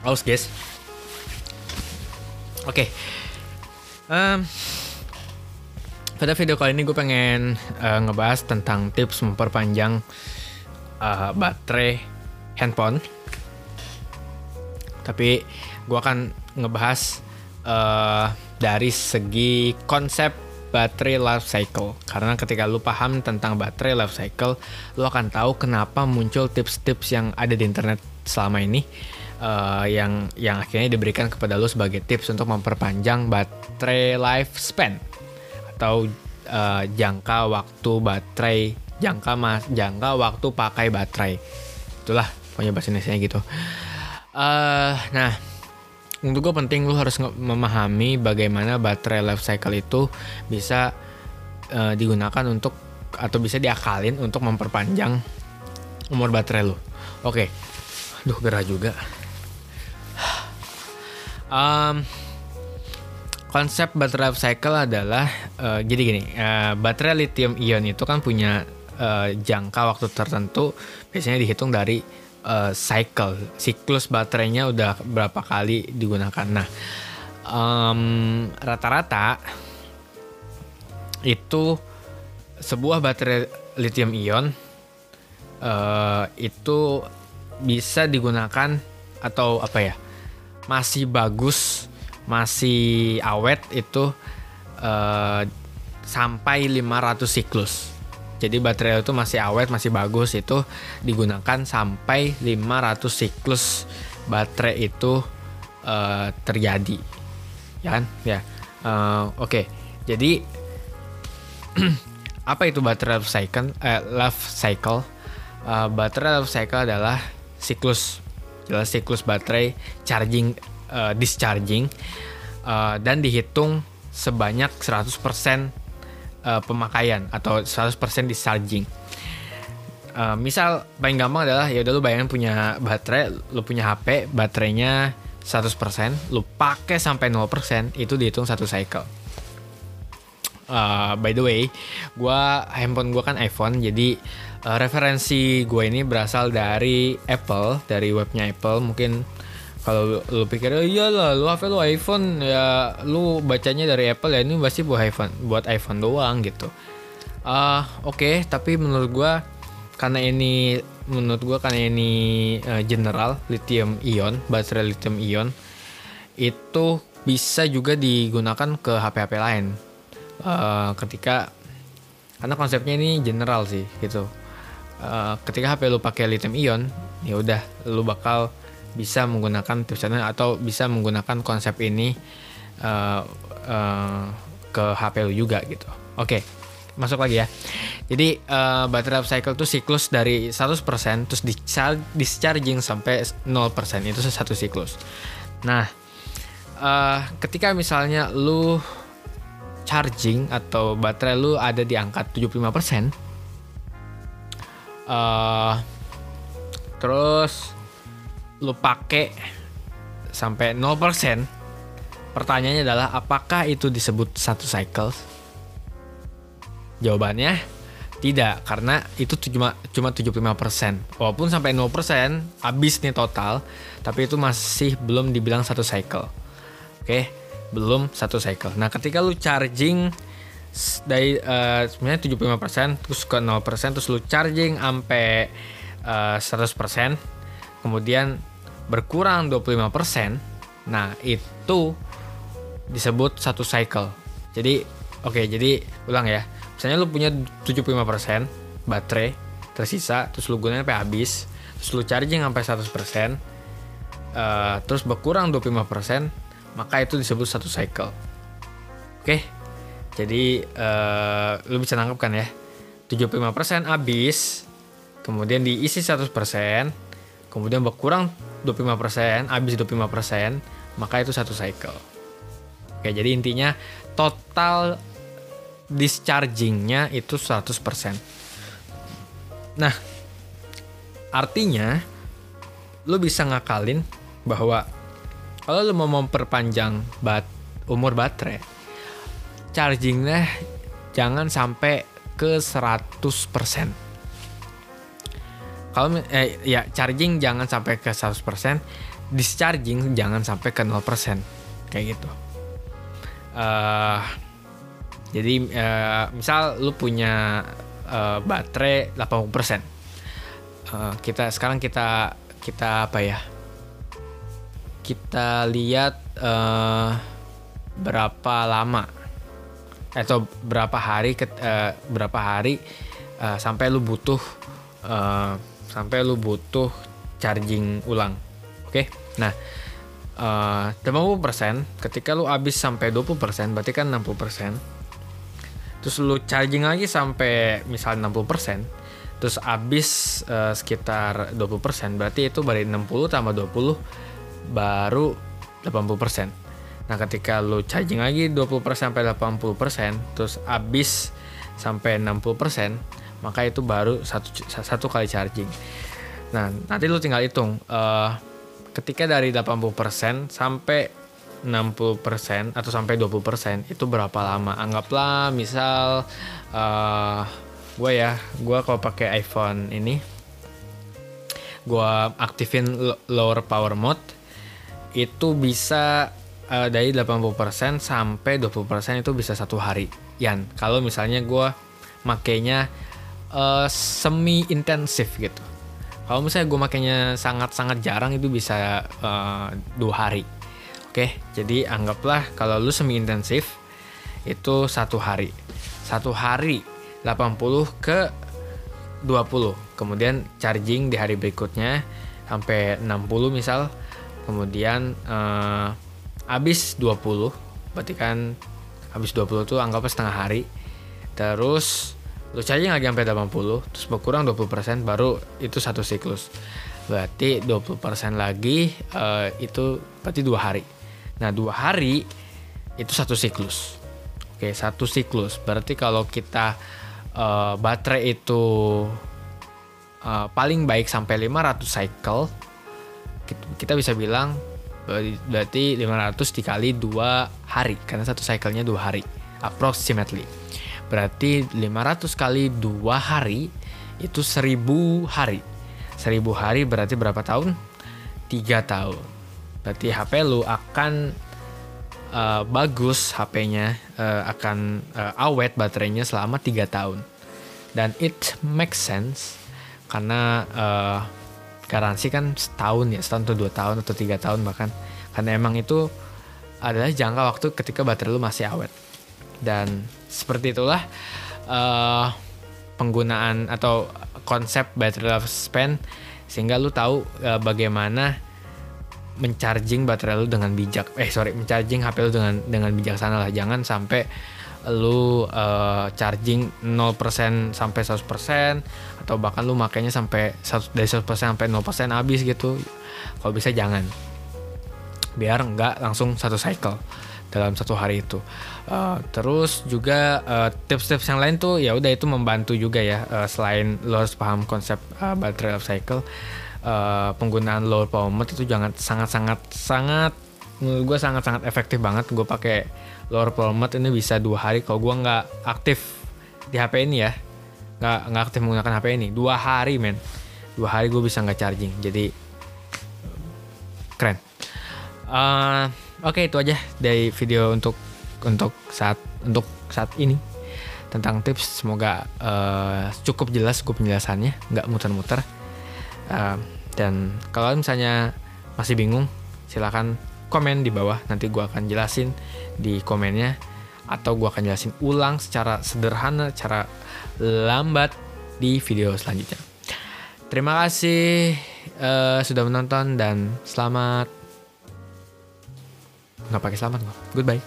Haus guys. Oke. Em, pada video kali ini gue pengen eh, ngebahas tentang tips memperpanjang eh, baterai handphone. Tapi gue akan ngebahas eh, dari segi konsep baterai life cycle. Karena ketika lu paham tentang baterai life cycle, lu akan tahu kenapa muncul tips-tips yang ada di internet selama ini eh, yang yang akhirnya diberikan kepada lu sebagai tips untuk memperpanjang baterai lifespan atau eh, jangka waktu baterai jangka mas jangka waktu pakai baterai. Itulah pokoknya bahasa Indonesia gitu. Eh nah untuk gue penting lu harus memahami bagaimana baterai life cycle itu bisa eh, digunakan untuk atau bisa diakalin untuk memperpanjang umur baterai lu. Oke. Duh gerah juga. Em, konsep baterai life cycle adalah eh, jadi gini eh, baterai lithium ion itu kan punya eh, jangka waktu tertentu biasanya dihitung dari eh, cycle. Siklus baterainya udah berapa kali digunakan. Nah em, rata-rata itu sebuah baterai lithium ion eh, itu bisa digunakan atau apa ya masih bagus masih awet itu eh, sampai 500 siklus jadi baterai itu masih awet masih bagus. Itu digunakan sampai 500 siklus baterai itu eh, terjadi. Ya kan? Ya. Eh, oke. Jadi apa itu baterai life cycle? Eh, life cycle? Eh, baterai life cycle adalah siklus. Jelas siklus baterai charging eh, discharging. Eh, dan dihitung sebanyak 100% eh, pemakaian atau 100% discharging Eh, misal paling gampang adalah ya udah lu bayangin punya baterai lu punya HP baterainya 100% lu pakai sampai 0% itu dihitung satu cycle Uh, by the way, gua handphone gua kan iPhone, jadi uh, referensi gue ini berasal dari Apple, dari webnya Apple. Mungkin kalau lu, pikir, oh, iyalah, lu HP lu iPhone, ya lu bacanya dari Apple ya ini pasti buat iPhone, buat iPhone doang gitu. Uh, Oke, tapi menurut gua karena ini menurut gua karena ini uh, general lithium ion, baterai lithium ion itu bisa juga digunakan ke HP-HP lain. Eh, ketika karena konsepnya ini general sih gitu. Eh, ketika HP lu pakai lithium ion, ya udah lu bakal bisa menggunakan tipsnya atau bisa menggunakan konsep ini eh, eh, ke HP lu juga gitu. Oke, masuk lagi ya. Jadi eh, baterai life cycle itu siklus dari 100% terus dischar- discharging sampai 0% itu satu siklus. Nah, eh, ketika misalnya lu charging atau baterai lu ada di angka 75% eh terus lu pakai sampai 0% pertanyaannya adalah apakah itu disebut satu cycle? Jawabannya tidak karena itu cuma cuma 75% walaupun sampai 0% habis nih total tapi itu masih belum dibilang satu cycle. Oke belum satu cycle. Nah ketika lu charging dari eh, sebenarnya 75% terus ke 0% terus lu charging sampai eh, 100% kemudian berkurang 25% nah itu disebut satu cycle. Jadi oke jadi ulang ya. Misalnya lu punya 75% baterai tersisa terus lu gunain sampai habis terus lu charging sampai 100% eh, terus berkurang 25% maka itu disebut satu cycle. Oke? Jadi eh, lu bisa nangkep kan ya 75% habis kemudian diisi 100% kemudian berkurang 25% habis 25% maka itu satu cycle oke jadi intinya total dischargingnya itu 100%. Nah, artinya lu bisa ngakalin bahwa kalau lu mau memperpanjang bat umur baterai, chargingnya jangan sampai ke 100%. Kalau eh, ya charging jangan sampai ke 100%, discharging jangan sampai ke 0% kayak gitu. Uh, jadi uh, misal lu punya uh, baterai 80% uh, kita sekarang kita kita apa ya? Kita lihat uh, berapa lama atau berapa hari ke, uh, berapa hari uh, sampai lu butuh uh, sampai lu butuh charging ulang oke okay? nah uh, 80% ketika lu habis sampai 20% berarti kan 60% terus lu charging lagi sampai misal 60% terus habis uh, sekitar 20% berarti itu dari 60 tambah 20 baru 80% Nah, ketika lu charging lagi 20% sampai 80%, terus habis sampai 60%, maka itu baru satu satu kali charging. Nah, nanti lu tinggal hitung uh, ketika dari 80% sampai 60% atau sampai 20% itu berapa lama? Anggaplah misal uh, eh, gue ya, gue kalau pakai iPhone ini gue aktifin lower power mode itu bisa uh, dari 80% sampai 20% itu bisa satu hari Yan kalau misalnya gue makainya uh, semi intensif gitu. Kalau misalnya gue makainya sangat-sangat jarang itu bisa uh, dua hari. Oke jadi anggaplah kalau lu semi intensif itu satu hari. Satu hari 80 ke 20 kemudian charging di hari berikutnya sampai 60 misal. Kemudian uh, habis 20 berarti kan habis 20 tuh anggapnya setengah hari. Terus lu charging lagi sampai 80 terus berkurang 20% baru itu satu siklus. Berarti 20% lagi uh, itu berarti dua hari. Nah dua hari itu satu siklus. Oke satu siklus. Berarti kalau kita uh, baterai itu uh, paling baik sampai 500 cycle kita bisa bilang berarti 500 dikali dua hari karena satu cycle-nya dua hari approximately berarti 500 kali dua hari itu 1000 hari. 1000 hari berarti berapa tahun? 3 tahun. Berarti HP lu akan uh, bagus HP-nya uh, akan uh, awet baterainya selama 3 tahun. Dan it makes sense karena uh, garansi kan setahun ya setahun atau dua tahun atau tiga tahun bahkan. Karena emang itu adalah jangka waktu ketika baterai lu masih awet. Dan seperti itulah uh, penggunaan atau konsep battery life span sehingga lu tahu uh, bagaimana mencharging baterai lu dengan bijak eh sorry mencharging HP lu dengan dengan bijaksana lah jangan sampai lu uh, charging 0% sampai 100% atau bahkan lu makainya sampai dari 100% sampai 0% habis gitu. Kalau bisa jangan. Biar nggak langsung satu cycle dalam satu hari itu. Uh, terus juga uh, tips-tips yang lain tuh ya udah itu membantu juga ya uh, selain lo harus paham konsep uh, battery life cycle uh, penggunaan low power mode itu jangan sangat-sangat sangat menurut gue sangat-sangat efektif banget. Gue pakai lower power mode ini bisa dua hari. Kalau gue nggak aktif di HP ini ya nggak nggak aktif menggunakan HP ini dua hari men. Dua hari gue bisa nggak charging. Jadi keren uh, oke okay, itu aja dari video untuk untuk saat untuk saat ini. Tentang tips semoga uh, cukup jelas cukup penjelasannya nggak muter-muter. Uh, dan kalau misalnya masih bingung silakan komen di bawah. Nanti gue akan jelasin di komennya atau gue akan jelasin ulang secara sederhana cara lambat di video selanjutnya. Terima kasih uh, sudah menonton dan selamat nggak pakai selamat gue goodbye